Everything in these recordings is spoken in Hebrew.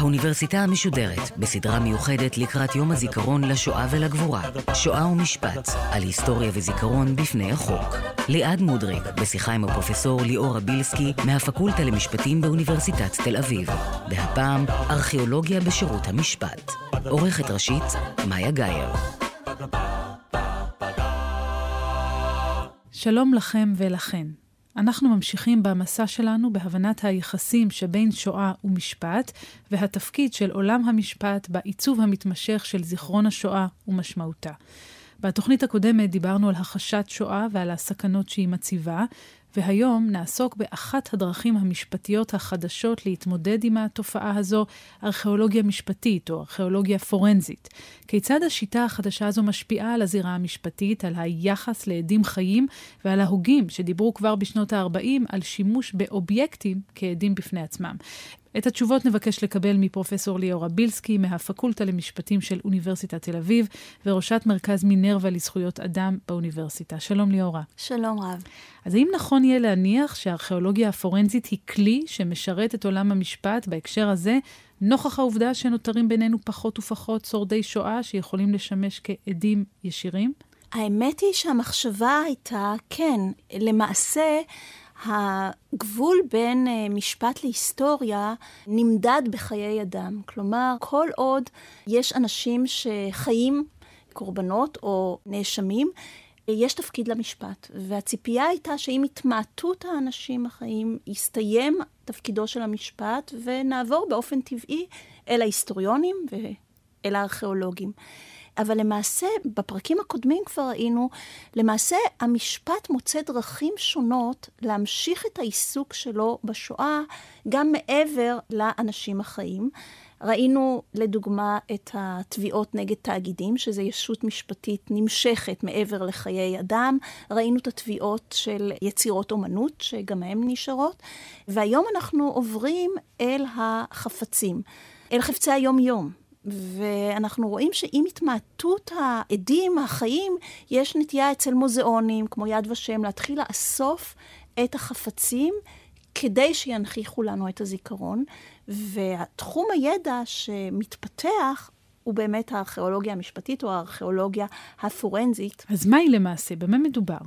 האוניברסיטה המשודרת, בסדרה מיוחדת לקראת יום הזיכרון לשואה ולגבורה, שואה ומשפט, על היסטוריה וזיכרון בפני החוק. ליעד מודריק, בשיחה עם הפרופסור ליאור רבילסקי מהפקולטה למשפטים באוניברסיטת תל אביב. והפעם, ארכיאולוגיה בשירות המשפט. עורכת ראשית, מאיה גאייר. שלום לכם ולכן. אנחנו ממשיכים במסע שלנו בהבנת היחסים שבין שואה ומשפט, והתפקיד של עולם המשפט בעיצוב המתמשך של זיכרון השואה ומשמעותה. בתוכנית הקודמת דיברנו על הכחשת שואה ועל הסכנות שהיא מציבה, והיום נעסוק באחת הדרכים המשפטיות החדשות להתמודד עם התופעה הזו, ארכיאולוגיה משפטית או ארכיאולוגיה פורנזית. כיצד השיטה החדשה הזו משפיעה על הזירה המשפטית, על היחס לעדים חיים ועל ההוגים שדיברו כבר בשנות ה-40 על שימוש באובייקטים כעדים בפני עצמם. את התשובות נבקש לקבל מפרופסור ליאורה בילסקי מהפקולטה למשפטים של אוניברסיטת תל אביב וראשת מרכז מינרווה לזכויות אדם באוניברסיטה. שלום ליאורה. שלום רב. אז האם נכון יהיה להניח שהארכיאולוגיה הפורנזית היא כלי שמשרת את עולם המשפט בהקשר הזה, נוכח העובדה שנותרים בינינו פחות ופחות שורדי שואה שיכולים לשמש כעדים ישירים? האמת היא שהמחשבה הייתה, כן, למעשה... הגבול בין uh, משפט להיסטוריה נמדד בחיי אדם. כלומר, כל עוד יש אנשים שחיים קורבנות או נאשמים, יש תפקיד למשפט. והציפייה הייתה שעם התמעטות האנשים החיים יסתיים תפקידו של המשפט ונעבור באופן טבעי אל ההיסטוריונים ואל הארכיאולוגים. אבל למעשה, בפרקים הקודמים כבר ראינו, למעשה המשפט מוצא דרכים שונות להמשיך את העיסוק שלו בשואה גם מעבר לאנשים החיים. ראינו לדוגמה את התביעות נגד תאגידים, שזו ישות משפטית נמשכת מעבר לחיי אדם. ראינו את התביעות של יצירות אומנות, שגם הן נשארות. והיום אנחנו עוברים אל החפצים, אל חפצי היום-יום. ואנחנו רואים שעם התמעטות העדים החיים, יש נטייה אצל מוזיאונים, כמו יד ושם, להתחיל לאסוף את החפצים כדי שינכיחו לנו את הזיכרון. והתחום הידע שמתפתח הוא באמת הארכיאולוגיה המשפטית או הארכיאולוגיה הפורנזית. אז מהי למעשה? במה מדובר?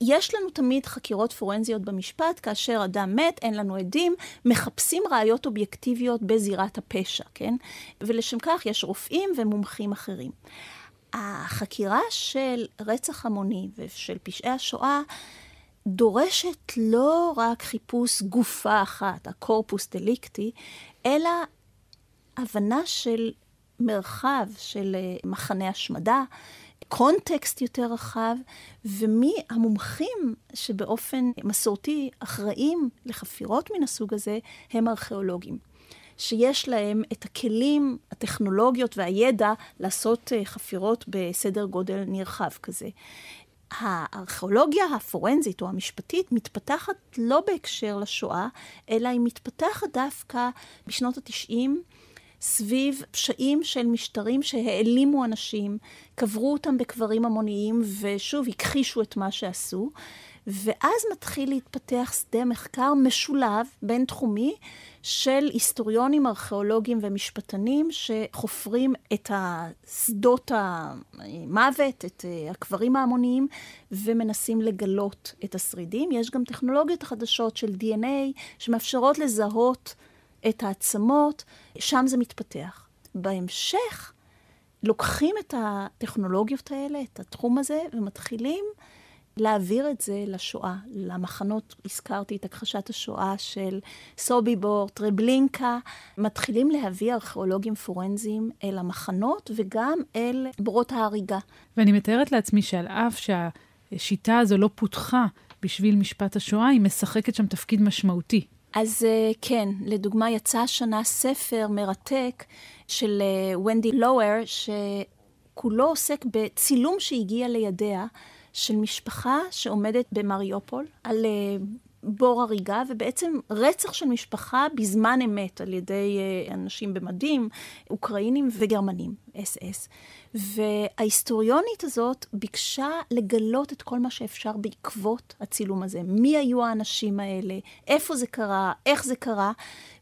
יש לנו תמיד חקירות פורנזיות במשפט, כאשר אדם מת, אין לנו עדים, מחפשים ראיות אובייקטיביות בזירת הפשע, כן? ולשם כך יש רופאים ומומחים אחרים. החקירה של רצח המוני ושל פשעי השואה דורשת לא רק חיפוש גופה אחת, הקורפוס דליקטי, אלא הבנה של מרחב של אה, מחנה השמדה, קונטקסט יותר רחב, ומי המומחים שבאופן מסורתי אחראים לחפירות מן הסוג הזה, הם ארכיאולוגים. שיש להם את הכלים, הטכנולוגיות והידע לעשות אה, חפירות בסדר גודל נרחב כזה. הארכיאולוגיה הפורנזית או המשפטית מתפתחת לא בהקשר לשואה, אלא היא מתפתחת דווקא בשנות התשעים סביב פשעים של משטרים שהעלימו אנשים, קברו אותם בקברים המוניים ושוב הכחישו את מה שעשו. ואז מתחיל להתפתח שדה מחקר משולב, בין-תחומי, של היסטוריונים, ארכיאולוגים ומשפטנים שחופרים את שדות המוות, את הקברים ההמוניים, ומנסים לגלות את השרידים. יש גם טכנולוגיות חדשות של DNA שמאפשרות לזהות את העצמות, שם זה מתפתח. בהמשך, לוקחים את הטכנולוגיות האלה, את התחום הזה, ומתחילים להעביר את זה לשואה, למחנות, הזכרתי את הכחשת השואה של סוביבור, טרבלינקה, מתחילים להביא ארכיאולוגים פורנזיים אל המחנות וגם אל בורות ההריגה. ואני מתארת לעצמי שעל אף שהשיטה הזו לא פותחה בשביל משפט השואה, היא משחקת שם תפקיד משמעותי. אז אה, כן, לדוגמה, יצא השנה ספר מרתק של אה, ונדי לואר, שכולו עוסק בצילום שהגיע לידיה של משפחה שעומדת במריופול, על אה, בור הריגה, ובעצם רצח של משפחה בזמן אמת על ידי אנשים במדים, אוקראינים וגרמנים, אס אס. וההיסטוריונית הזאת ביקשה לגלות את כל מה שאפשר בעקבות הצילום הזה. מי היו האנשים האלה, איפה זה קרה, איך זה קרה,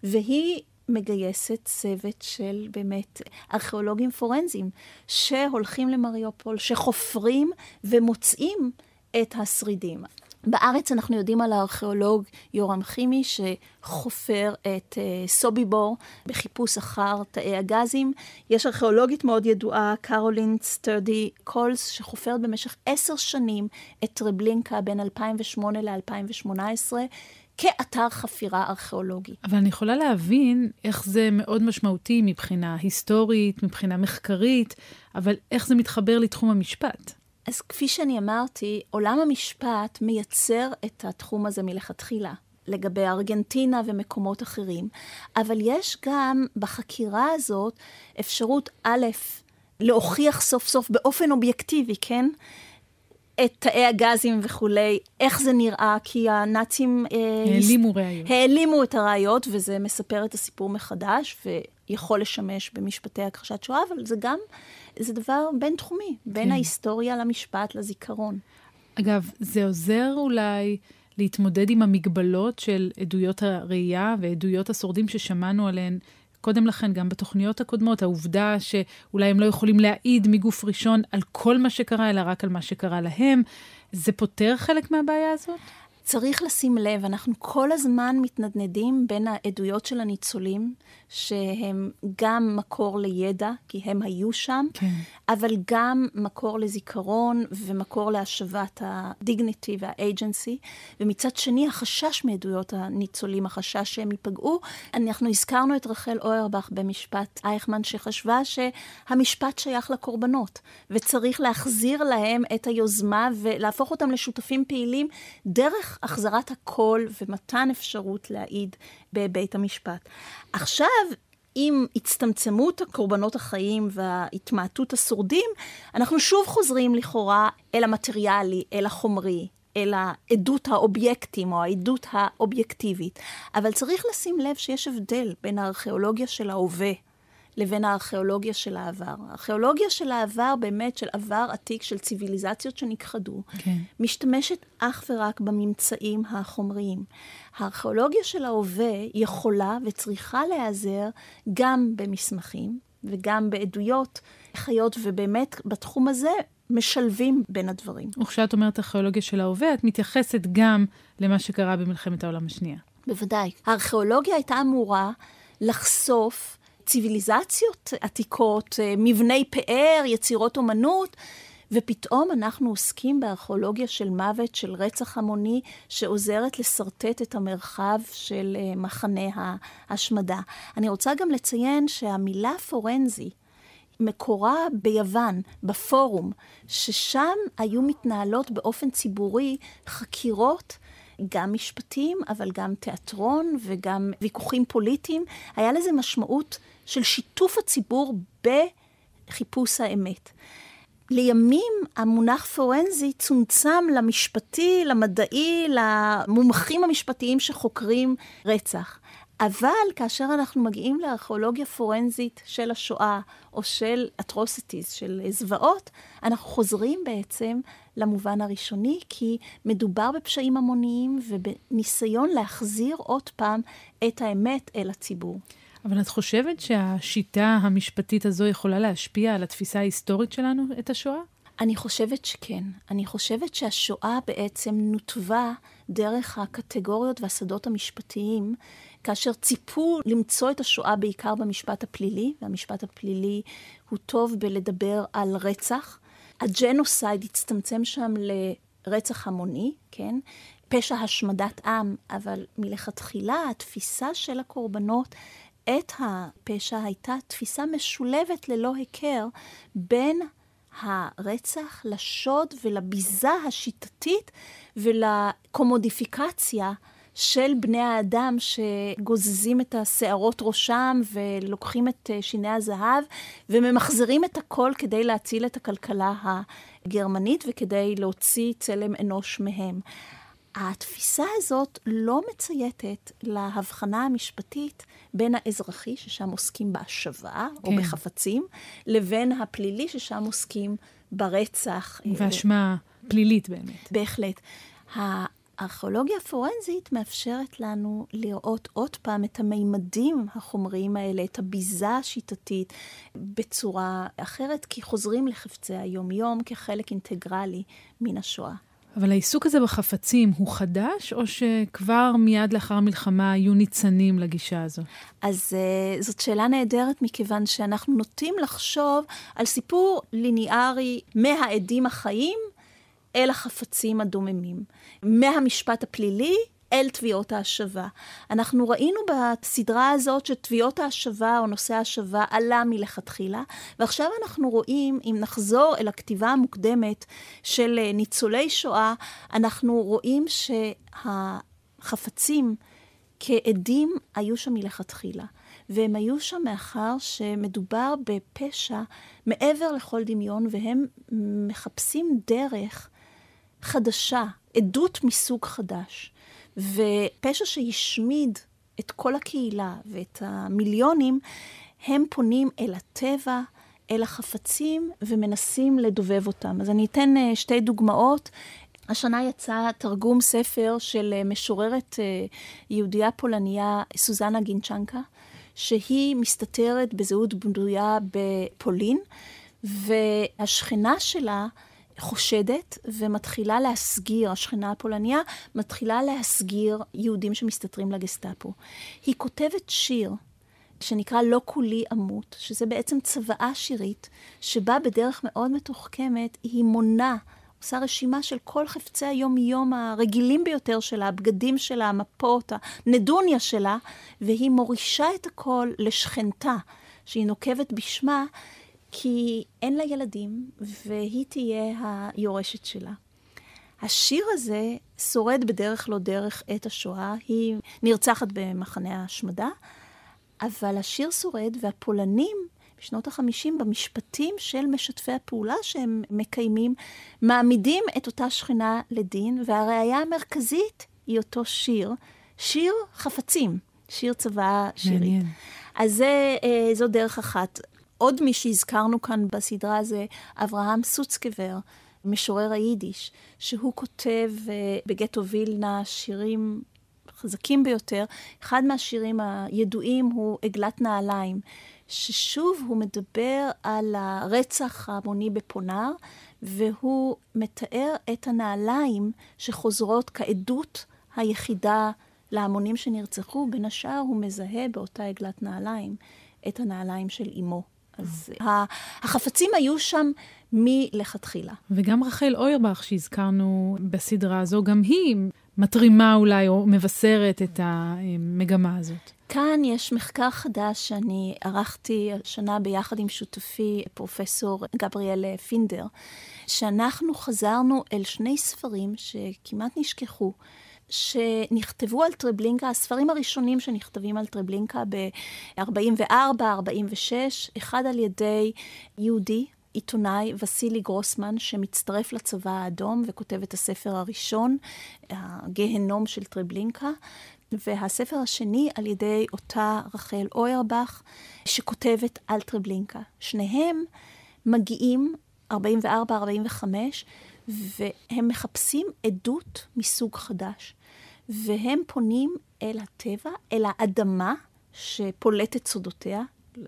והיא מגייסת צוות של באמת ארכיאולוגים פורנזיים, שהולכים למריופול, שחופרים ומוצאים את השרידים. בארץ אנחנו יודעים על הארכיאולוג יורם חימי, שחופר את uh, סוביבור בחיפוש אחר תאי הגזים. יש ארכיאולוגית מאוד ידועה, קרולין סטרדי קולס, שחופרת במשך עשר שנים את טרבלינקה בין 2008 ל-2018. כאתר חפירה ארכיאולוגי. אבל אני יכולה להבין איך זה מאוד משמעותי מבחינה היסטורית, מבחינה מחקרית, אבל איך זה מתחבר לתחום המשפט? אז כפי שאני אמרתי, עולם המשפט מייצר את התחום הזה מלכתחילה. לגבי ארגנטינה ומקומות אחרים, אבל יש גם בחקירה הזאת אפשרות, א', להוכיח סוף סוף באופן אובייקטיבי, כן? את תאי הגזים וכולי, איך זה נראה, כי הנאצים... אה, העלימו ראיות. העלימו את הראיות, וזה מספר את הסיפור מחדש, ויכול לשמש במשפטי הכחשת שואה, אבל זה גם, זה דבר בינתחומי, בין כן. ההיסטוריה למשפט לזיכרון. אגב, זה עוזר אולי להתמודד עם המגבלות של עדויות הראייה ועדויות השורדים ששמענו עליהן קודם לכן, גם בתוכניות הקודמות, העובדה שאולי הם לא יכולים להעיד מגוף ראשון על כל מה שקרה, אלא רק על מה שקרה להם, זה פותר חלק מהבעיה הזאת? צריך לשים לב, אנחנו כל הזמן מתנדנדים בין העדויות של הניצולים, שהם גם מקור לידע, כי הם היו שם, כן. אבל גם מקור לזיכרון ומקור להשבת הדיגניטי והאג'נסי, ומצד שני החשש מעדויות הניצולים, החשש שהם ייפגעו. אנחנו הזכרנו את רחל אוירבך במשפט אייכמן, שחשבה שהמשפט שייך לקורבנות, וצריך להחזיר להם את היוזמה ולהפוך אותם לשותפים פעילים דרך החזרת הקול ומתן אפשרות להעיד בבית המשפט. עכשיו, עם הצטמצמות הקורבנות החיים והתמעטות השורדים, אנחנו שוב חוזרים לכאורה אל המטריאלי, אל החומרי, אל העדות האובייקטים או העדות האובייקטיבית. אבל צריך לשים לב שיש הבדל בין הארכיאולוגיה של ההווה לבין הארכיאולוגיה של העבר. הארכיאולוגיה של העבר, באמת של עבר עתיק של ציוויליזציות שנכחדו, כן. משתמשת אך ורק בממצאים החומריים. הארכיאולוגיה של ההווה יכולה וצריכה להיעזר גם במסמכים וגם בעדויות חיות, ובאמת בתחום הזה משלבים בין הדברים. וכשאת אומרת ארכיאולוגיה של ההווה, את מתייחסת גם למה שקרה במלחמת העולם השנייה. בוודאי. הארכיאולוגיה הייתה אמורה לחשוף ציוויליזציות עתיקות, אה, מבני פאר, יצירות אומנות, ופתאום אנחנו עוסקים בארכיאולוגיה של מוות, של רצח המוני, שעוזרת לשרטט את המרחב של אה, מחנה ההשמדה. אני רוצה גם לציין שהמילה פורנזי, מקורה ביוון, בפורום, ששם היו מתנהלות באופן ציבורי חקירות גם משפטים, אבל גם תיאטרון וגם ויכוחים פוליטיים. היה לזה משמעות של שיתוף הציבור בחיפוש האמת. לימים המונח פורנזי צומצם למשפטי, למדעי, למומחים המשפטיים שחוקרים רצח. אבל כאשר אנחנו מגיעים לארכיאולוגיה פורנזית של השואה, או של אטרוסיטיז, של זוועות, אנחנו חוזרים בעצם למובן הראשוני, כי מדובר בפשעים המוניים ובניסיון להחזיר עוד פעם את האמת אל הציבור. אבל את חושבת שהשיטה המשפטית הזו יכולה להשפיע על התפיסה ההיסטורית שלנו את השואה? אני חושבת שכן. אני חושבת שהשואה בעצם נותבה דרך הקטגוריות והשדות המשפטיים, כאשר ציפו למצוא את השואה בעיקר במשפט הפלילי, והמשפט הפלילי הוא טוב בלדבר על רצח. הג'נוסייד הצטמצם שם לרצח המוני, כן? פשע השמדת עם, אבל מלכתחילה התפיסה של הקורבנות את הפשע הייתה תפיסה משולבת ללא היכר בין הרצח לשוד ולביזה השיטתית ולקומודיפיקציה של בני האדם שגוזזים את השערות ראשם ולוקחים את אה, שיני הזהב וממחזרים את הכל כדי להציל את הכלכלה הגרמנית וכדי להוציא צלם אנוש מהם. התפיסה הזאת לא מצייתת להבחנה המשפטית בין האזרחי, ששם עוסקים בהשבה, כן. או בחפצים, לבין הפלילי, ששם עוסקים ברצח. ואשמה פלילית באמת. בהחלט. הארכיאולוגיה הפורנזית מאפשרת לנו לראות עוד פעם את המימדים החומריים האלה, את הביזה השיטתית, בצורה אחרת, כי חוזרים לחפצי היום-יום כחלק אינטגרלי מן השואה. אבל העיסוק הזה בחפצים הוא חדש, או שכבר מיד לאחר המלחמה היו ניצנים לגישה הזו? אז uh, זאת שאלה נהדרת, מכיוון שאנחנו נוטים לחשוב על סיפור ליניארי מהעדים החיים אל החפצים הדוממים. מהמשפט הפלילי אל תביעות ההשבה. אנחנו ראינו בסדרה הזאת שתביעות ההשבה או נושא ההשבה עלה מלכתחילה, ועכשיו אנחנו רואים, אם נחזור אל הכתיבה המוקדמת של אה, ניצולי שואה, אנחנו רואים שהחפצים כעדים היו שם מלכתחילה. והם היו שם מאחר שמדובר בפשע מעבר לכל דמיון, והם מחפשים דרך חדשה, עדות מסוג חדש. ופשע שהשמיד את כל הקהילה ואת המיליונים, הם פונים אל הטבע, אל החפצים, ומנסים לדובב אותם. אז אני אתן uh, שתי דוגמאות. השנה יצא תרגום ספר של uh, משוררת uh, יהודייה פולניה, סוזנה גינצ'נקה, שהיא מסתתרת בזהות בדויה בפולין, והשכנה שלה חושדת ומתחילה להסגיר, השכנה הפולניה מתחילה להסגיר יהודים שמסתתרים לגסטאפו. היא כותבת שיר שנקרא לא כולי אמות, שזה בעצם צוואה שירית, שבה בדרך מאוד מתוחכמת היא מונה, עושה רשימה של כל חפצי היום-יום הרגילים ביותר שלה, הבגדים שלה, המפות, הנדוניה שלה, והיא מורישה את הכל לשכנתה, שהיא נוקבת בשמה, כי אין לה ילדים, והיא תהיה היורשת שלה. השיר הזה שורד בדרך לא דרך את השואה, היא נרצחת במחנה ההשמדה, אבל השיר שורד, והפולנים בשנות החמישים, במשפטים של משתפי הפעולה שהם מקיימים, מעמידים את אותה שכנה לדין, והראיה המרכזית היא אותו שיר, שיר חפצים, שיר צבא שירית. מעניין. אז זה, אה, זו דרך אחת. עוד מי שהזכרנו כאן בסדרה זה אברהם סוצקבר, משורר היידיש, שהוא כותב uh, בגטו וילנה שירים חזקים ביותר. אחד מהשירים הידועים הוא עגלת נעליים, ששוב הוא מדבר על הרצח ההמוני בפונר, והוא מתאר את הנעליים שחוזרות כעדות היחידה להמונים שנרצחו. בין השאר הוא מזהה באותה עגלת נעליים את הנעליים של אמו. אז החפצים היו שם מלכתחילה. וגם רחל אוירבך, שהזכרנו בסדרה הזו, גם היא מתרימה אולי או מבשרת את המגמה הזאת. כאן יש מחקר חדש שאני ערכתי השנה ביחד עם שותפי, פרופסור גבריאל פינדר, שאנחנו חזרנו אל שני ספרים שכמעט נשכחו. שנכתבו על טרבלינקה, הספרים הראשונים שנכתבים על טרבלינקה ב-44, 46, אחד על ידי יהודי, עיתונאי וסילי גרוסמן, שמצטרף לצבא האדום וכותב את הספר הראשון, הגהנום של טרבלינקה, והספר השני על ידי אותה רחל אוירבך, שכותבת על טרבלינקה. שניהם מגיעים, 44-45, והם מחפשים עדות מסוג חדש. והם פונים אל הטבע, אל האדמה שפולטת סודותיה,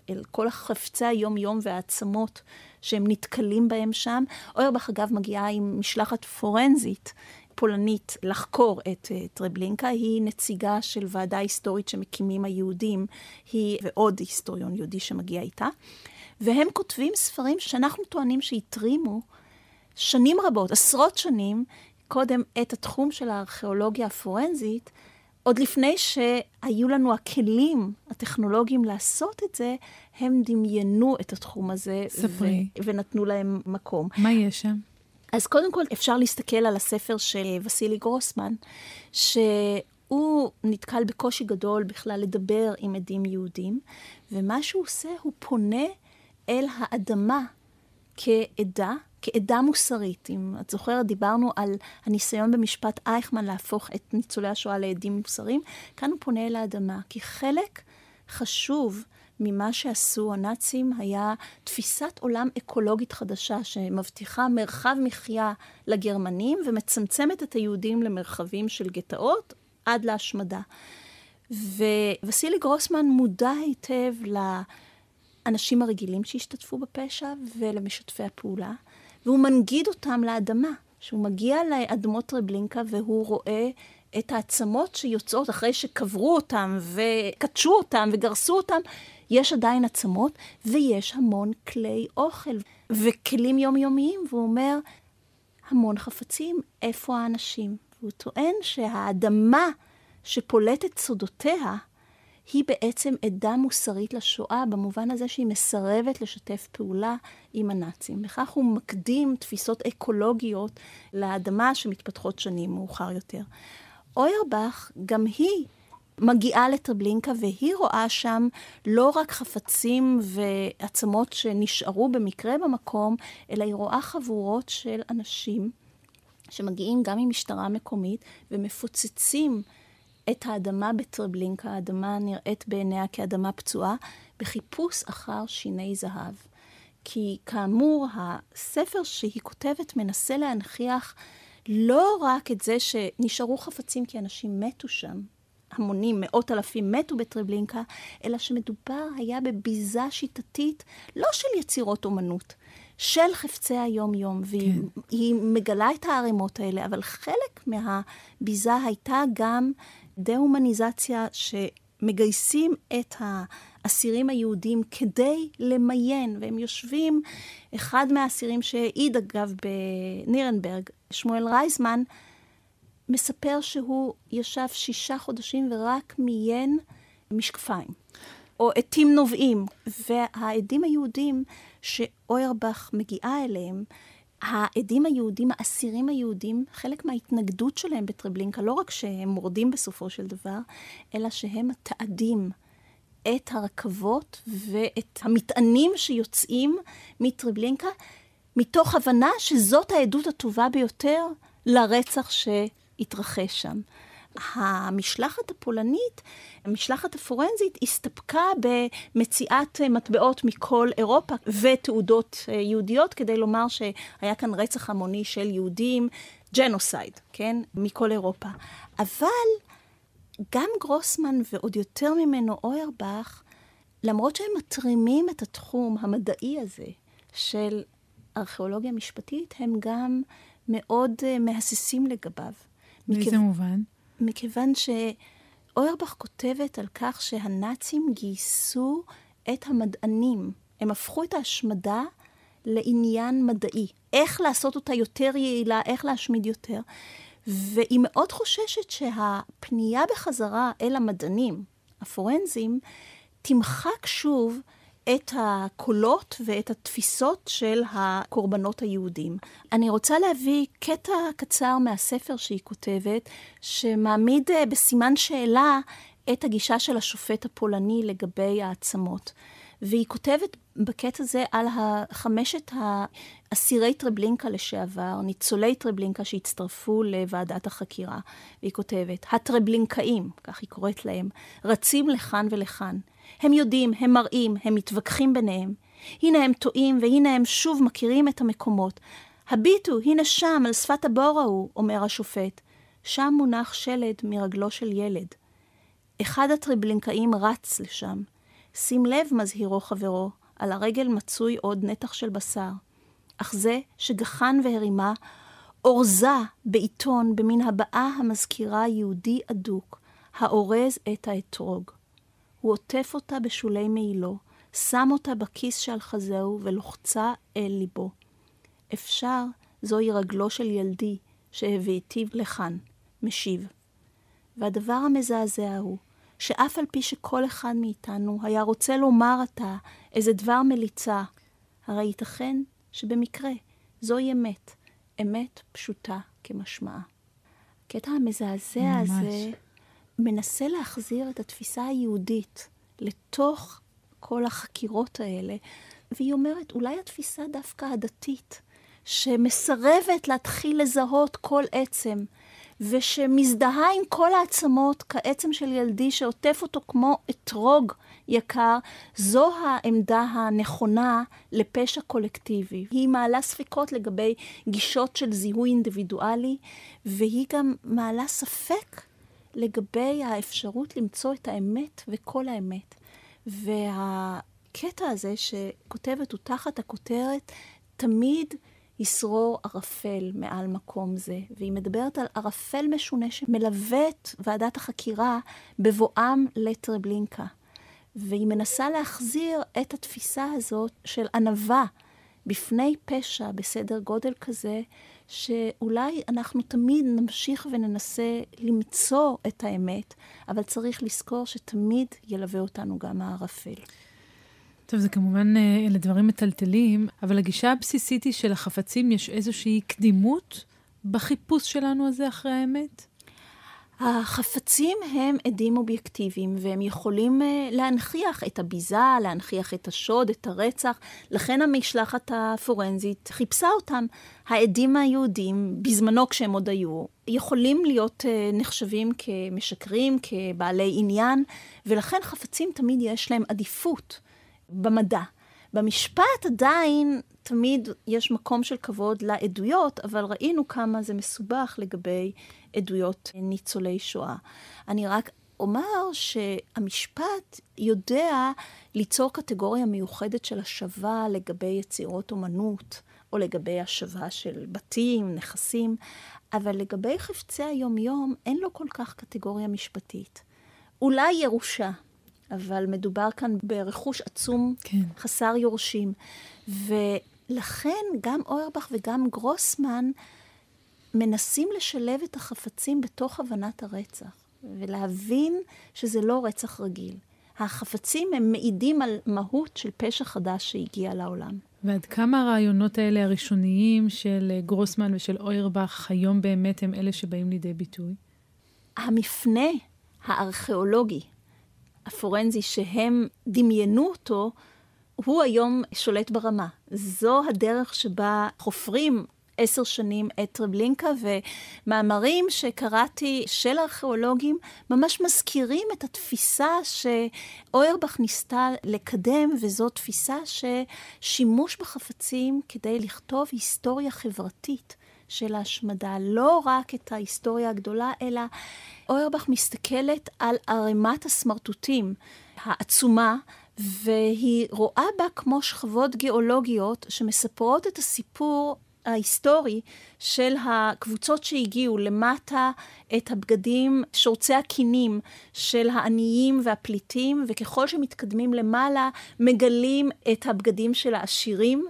אל כל החפצי היום-יום והעצמות שהם נתקלים בהם שם. אוירבך, אגב, מגיעה עם משלחת פורנזית. פולנית לחקור את uh, טרבלינקה, היא נציגה של ועדה היסטורית שמקימים היהודים, היא ועוד היסטוריון יהודי שמגיע איתה, והם כותבים ספרים שאנחנו טוענים שהתרימו שנים רבות, עשרות שנים, קודם את התחום של הארכיאולוגיה הפורנזית, עוד לפני שהיו לנו הכלים הטכנולוגיים לעשות את זה, הם דמיינו את התחום הזה. ספרי. ו- ונתנו להם מקום. מה יש שם? אז קודם כל אפשר להסתכל על הספר של וסילי גרוסמן, שהוא נתקל בקושי גדול בכלל לדבר עם עדים יהודים, ומה שהוא עושה, הוא פונה אל האדמה כעדה, כעדה מוסרית. אם את זוכרת, דיברנו על הניסיון במשפט אייכמן להפוך את ניצולי השואה לעדים מוסריים. כאן הוא פונה אל האדמה, כי חלק חשוב ממה שעשו הנאצים היה תפיסת עולם אקולוגית חדשה שמבטיחה מרחב מחיה לגרמנים ומצמצמת את היהודים למרחבים של גטאות עד להשמדה. ווסילי גרוסמן מודע היטב לאנשים הרגילים שהשתתפו בפשע ולמשתפי הפעולה, והוא מנגיד אותם לאדמה. שהוא מגיע לאדמות טרבלינקה והוא רואה את העצמות שיוצאות אחרי שקברו אותם וקדשו אותם וגרסו אותם, יש עדיין עצמות ויש המון כלי אוכל וכלים יומיומיים, והוא אומר, המון חפצים, איפה האנשים? והוא טוען שהאדמה שפולטת סודותיה, היא בעצם עדה מוסרית לשואה, במובן הזה שהיא מסרבת לשתף פעולה עם הנאצים. בכך הוא מקדים תפיסות אקולוגיות לאדמה שמתפתחות שנים מאוחר יותר. אוירבך, גם היא מגיעה לטרבלינקה והיא רואה שם לא רק חפצים ועצמות שנשארו במקרה במקום, אלא היא רואה חבורות של אנשים שמגיעים גם ממשטרה מקומית ומפוצצים את האדמה בטרבלינקה, האדמה נראית בעיניה כאדמה פצועה, בחיפוש אחר שיני זהב. כי כאמור, הספר שהיא כותבת מנסה להנכיח לא רק את זה שנשארו חפצים כי אנשים מתו שם, המונים, מאות אלפים מתו בטרבלינקה, אלא שמדובר היה בביזה שיטתית, לא של יצירות אומנות, של חפצי היום-יום, והיא כן. מגלה את הערימות האלה, אבל חלק מהביזה הייתה גם דה-הומניזציה שמגייסים את האסירים היהודים כדי למיין, והם יושבים, אחד מהאסירים שהעיד אגב בנירנברג, שמואל רייזמן, מספר שהוא ישב שישה חודשים ורק מיין משקפיים, או עטים נובעים. והעדים היהודים שאוירבך מגיעה אליהם, העדים היהודים, האסירים היהודים, חלק מההתנגדות שלהם בטרבלינקה, לא רק שהם מורדים בסופו של דבר, אלא שהם מתעדים את הרכבות ואת המטענים שיוצאים מטרבלינקה, מתוך הבנה שזאת העדות הטובה ביותר לרצח שהתרחש שם. המשלחת הפולנית, המשלחת הפורנזית, הסתפקה במציאת מטבעות מכל אירופה ותעודות אה, יהודיות כדי לומר שהיה כאן רצח המוני של יהודים, ג'נוסייד, כן? מכל אירופה. אבל גם גרוסמן ועוד יותר ממנו אוירבך, למרות שהם מתרימים את התחום המדעי הזה של ארכיאולוגיה משפטית, הם גם מאוד uh, מהססים לגביו. באיזה מכיו... מובן? מכיוון שאוירבך כותבת על כך שהנאצים גייסו את המדענים. הם הפכו את ההשמדה לעניין מדעי. איך לעשות אותה יותר יעילה, איך להשמיד יותר. והיא מאוד חוששת שהפנייה בחזרה אל המדענים הפורנזיים תמחק שוב את הקולות ואת התפיסות של הקורבנות היהודים. אני רוצה להביא קטע קצר מהספר שהיא כותבת, שמעמיד אה, בסימן שאלה את הגישה של השופט הפולני לגבי העצמות. והיא כותבת בקטע הזה על חמשת אסירי טרבלינקה לשעבר, ניצולי טרבלינקה שהצטרפו לוועדת החקירה. והיא כותבת, הטרבלינקאים, כך היא קוראת להם, רצים לכאן ולכאן. הם יודעים, הם מראים, הם מתווכחים ביניהם. הנה הם טועים, והנה הם שוב מכירים את המקומות. הביטו, הנה שם, על שפת הבור ההוא, אומר השופט. שם מונח שלד מרגלו של ילד. אחד הטריבלינקאים רץ לשם. שים לב, מזהירו חברו, על הרגל מצוי עוד נתח של בשר. אך זה שגחן והרימה, אורזה בעיתון במין הבעה המזכירה יהודי אדוק, האורז את האתרוג. הוא עוטף אותה בשולי מעילו, שם אותה בכיס שעל חזהו ולוחצה אל ליבו. אפשר, זוהי רגלו של ילדי, שהבאתיו לכאן, משיב. והדבר המזעזע הוא, שאף על פי שכל אחד מאיתנו היה רוצה לומר עתה איזה דבר מליצה, הרי ייתכן שבמקרה זוהי אמת, אמת פשוטה כמשמעה. הקטע המזעזע ממש. הזה מנסה להחזיר את התפיסה היהודית לתוך כל החקירות האלה, והיא אומרת, אולי התפיסה דווקא הדתית, שמסרבת להתחיל לזהות כל עצם, ושמזדהה עם כל העצמות כעצם של ילדי שעוטף אותו כמו אתרוג יקר, זו העמדה הנכונה לפשע קולקטיבי. היא מעלה ספקות לגבי גישות של זיהוי אינדיבידואלי, והיא גם מעלה ספק לגבי האפשרות למצוא את האמת וכל האמת. והקטע הזה שכותבת הוא תחת הכותרת, תמיד ישרור ערפל מעל מקום זה. והיא מדברת על ערפל משונה שמלווה את ועדת החקירה בבואם לטרבלינקה. והיא מנסה להחזיר את התפיסה הזאת של ענווה בפני פשע בסדר גודל כזה, שאולי אנחנו תמיד נמשיך וננסה למצוא את האמת, אבל צריך לזכור שתמיד ילווה אותנו גם הערפל. טוב, זה כמובן, אה, אלה דברים מטלטלים, אבל הגישה הבסיסית היא שלחפצים יש איזושהי קדימות בחיפוש שלנו הזה אחרי האמת? החפצים הם עדים אובייקטיביים, והם יכולים uh, להנכיח את הביזה, להנכיח את השוד, את הרצח. לכן המשלחת הפורנזית חיפשה אותם. העדים היהודים, בזמנו כשהם עוד היו, יכולים להיות uh, נחשבים כמשקרים, כבעלי עניין, ולכן חפצים תמיד יש להם עדיפות במדע. במשפט עדיין תמיד יש מקום של כבוד לעדויות, אבל ראינו כמה זה מסובך לגבי עדויות ניצולי שואה. אני רק אומר שהמשפט יודע ליצור קטגוריה מיוחדת של השבה לגבי יצירות אומנות, או לגבי השבה של בתים, נכסים, אבל לגבי חפצי היומיום אין לו כל כך קטגוריה משפטית. אולי ירושה, אבל מדובר כאן ברכוש עצום, כן. חסר יורשים. ולכן גם אוירבך וגם גרוסמן מנסים לשלב את החפצים בתוך הבנת הרצח, ולהבין שזה לא רצח רגיל. החפצים הם מעידים על מהות של פשע חדש שהגיע לעולם. ועד כמה הרעיונות האלה הראשוניים של גרוסמן ושל אוירבך היום באמת הם אלה שבאים לידי ביטוי? המפנה הארכיאולוגי הפורנזי שהם דמיינו אותו, הוא היום שולט ברמה. זו הדרך שבה חופרים עשר שנים את טרבלינקה, ומאמרים שקראתי של ארכיאולוגים ממש מזכירים את התפיסה שאוירבך ניסתה לקדם, וזו תפיסה ששימוש בחפצים כדי לכתוב היסטוריה חברתית. של ההשמדה, לא רק את ההיסטוריה הגדולה, אלא אוירבך מסתכלת על ערימת הסמרטוטים העצומה, והיא רואה בה כמו שכבות גיאולוגיות שמספרות את הסיפור ההיסטורי של הקבוצות שהגיעו למטה את הבגדים, שורצי הקינים של העניים והפליטים, וככל שמתקדמים למעלה מגלים את הבגדים של העשירים,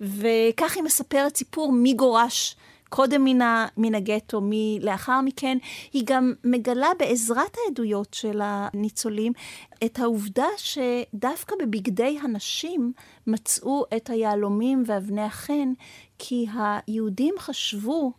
וכך היא מספרת סיפור מי גורש קודם מן, ה, מן הגטו, לאחר מכן, היא גם מגלה בעזרת העדויות של הניצולים את העובדה שדווקא בבגדי הנשים מצאו את היהלומים ואבני החן, כי היהודים חשבו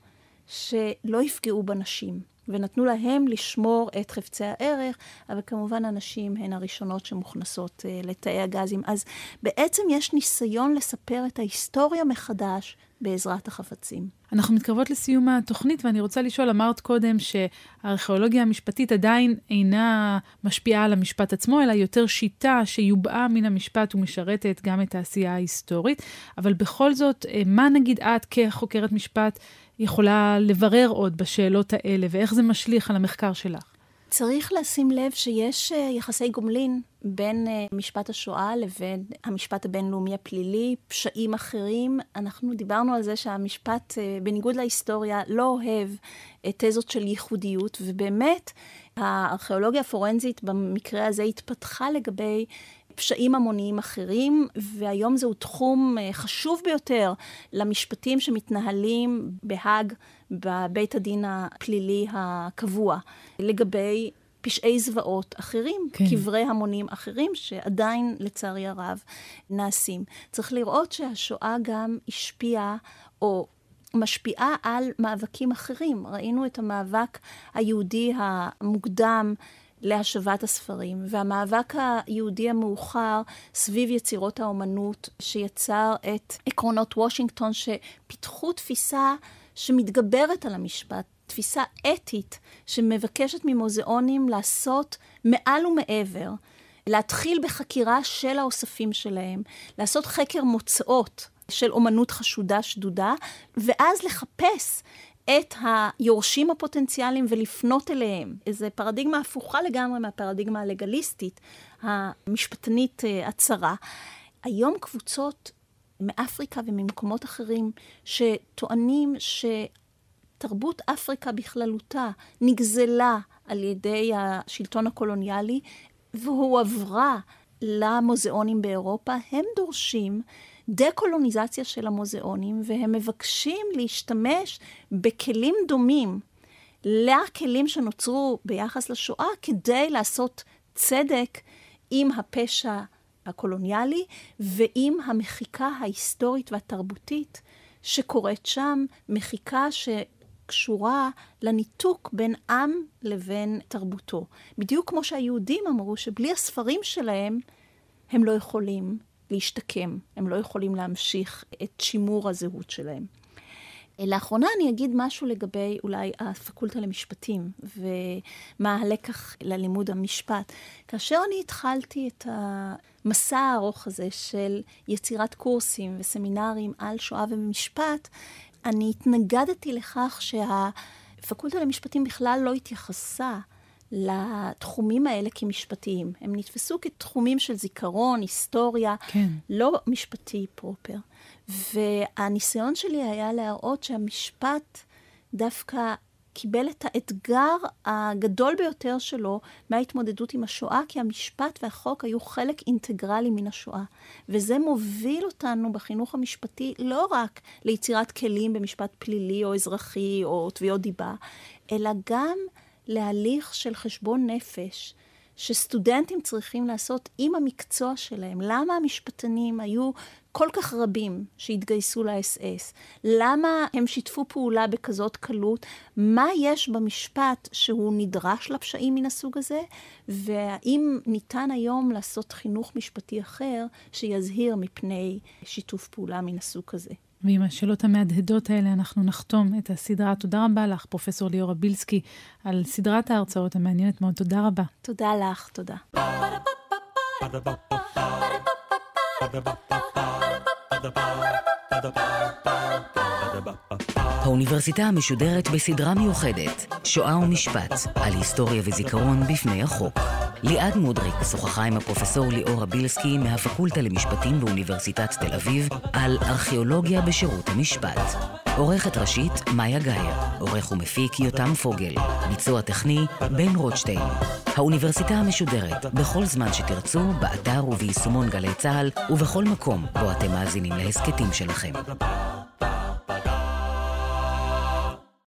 שלא יפגעו בנשים. ונתנו להם לשמור את חפצי הערך, אבל כמובן הנשים הן הראשונות שמוכנסות uh, לתאי הגזים. אז בעצם יש ניסיון לספר את ההיסטוריה מחדש בעזרת החפצים. אנחנו מתקרבות לסיום התוכנית, ואני רוצה לשאול, אמרת קודם שהארכיאולוגיה המשפטית עדיין אינה משפיעה על המשפט עצמו, אלא יותר שיטה שיובעה מן המשפט ומשרתת גם את העשייה ההיסטורית, אבל בכל זאת, אה, מה נגיד את כחוקרת משפט יכולה לברר עוד בשאלות האלה, ואיך זה משליך על המחקר שלך? צריך לשים לב שיש אה, יחסי גומלין בין אה, משפט השואה לבין המשפט הבינלאומי הפלילי, פשעים אחרים. אנחנו דיברנו על זה שהמשפט, אה, בניגוד להיסטוריה, לא אוהב תזות של ייחודיות, ובאמת הארכיאולוגיה הפורנזית במקרה הזה התפתחה לגבי פשעים המוניים אחרים, והיום זהו תחום אה, חשוב ביותר למשפטים שמתנהלים בהאג, בבית הדין הפלילי הקבוע, לגבי פשעי זוועות אחרים, כן. קברי המונים אחרים, שעדיין, לצערי הרב, נעשים. צריך לראות שהשואה גם השפיעה, או משפיעה על מאבקים אחרים. ראינו את המאבק היהודי המוקדם להשבת הספרים, והמאבק היהודי המאוחר סביב יצירות האומנות, שיצר את עקרונות וושינגטון, שפיתחו תפיסה שמתגברת על המשפט, תפיסה אתית שמבקשת ממוזיאונים לעשות מעל ומעבר. להתחיל בחקירה של האוספים שלהם, לעשות חקר מוצאות של אומנות חשודה שדודה, ואז לחפש את היורשים הפוטנציאליים ולפנות אליהם. איזו פרדיגמה הפוכה לגמרי מהפרדיגמה הלגליסטית, המשפטנית אה, הצרה. היום קבוצות מאפריקה וממקומות אחרים שטוענים שתרבות אפריקה בכללותה נגזלה על ידי השלטון הקולוניאלי והועברה למוזיאונים באירופה, הם דורשים דה-קולוניזציה של המוזיאונים, והם מבקשים להשתמש בכלים דומים לכלים שנוצרו ביחס לשואה, כדי לעשות צדק עם הפשע הקולוניאלי ועם המחיקה ההיסטורית והתרבותית שקורית שם, מחיקה שקשורה לניתוק בין עם לבין תרבותו. בדיוק כמו שהיהודים אמרו שבלי הספרים שלהם הם לא יכולים להשתקם, הם לא יכולים להמשיך את שימור הזהות שלהם. לאחרונה אני אגיד משהו לגבי אולי הפקולטה למשפטים ומה הלקח ללימוד המשפט. כאשר אני התחלתי את המסע הארוך הזה של יצירת קורסים וסמינרים על שואה ומשפט, אני התנגדתי לכך שהפקולטה למשפטים בכלל לא התייחסה לתחומים האלה כמשפטיים. הם נתפסו כתחומים של זיכרון, היסטוריה, כן. לא משפטי פרופר. והניסיון שלי היה להראות שהמשפט דווקא קיבל את האתגר הגדול ביותר שלו מההתמודדות עם השואה, כי המשפט והחוק היו חלק אינטגרלי מן השואה. וזה מוביל אותנו בחינוך המשפטי לא רק ליצירת כלים במשפט פלילי או אזרחי או תביעות דיבה, אלא גם להליך של חשבון נפש שסטודנטים צריכים לעשות עם המקצוע שלהם. למה המשפטנים היו כל כך רבים שהתגייסו לאס-אס? למה הם שיתפו פעולה בכזאת קלות? מה יש במשפט שהוא נדרש לפשעים מן הסוג הזה? והאם ניתן היום לעשות חינוך משפטי אחר שיזהיר מפני שיתוף פעולה מן הסוג הזה? ועם השאלות המהדהדות האלה אנחנו נחתום את הסדרה. תודה רבה לך, פרופ' ליאורה בילסקי, על סדרת ההרצאות המעניינת מאוד. תודה רבה. תודה לך, תודה. האוניברסיטה המשודרת בסדרה מיוחדת, שואה ומשפט, על היסטוריה וזיכרון בפני החוק. ליעד מודריק שוחחה עם הפרופסור ליאורה בילסקי מהפקולטה למשפטים באוניברסיטת תל אביב על ארכיאולוגיה בשירות המשפט. עורכת ראשית, מאיה גאייר. עורך ומפיק, יותם פוגל. ביצוע טכני, בן רוטשטיין. האוניברסיטה המשודרת, בכל זמן שתרצו, באתר וביישומון גלי צה"ל, ובכל מקום בו אתם מאזינים להסכתים שלכם.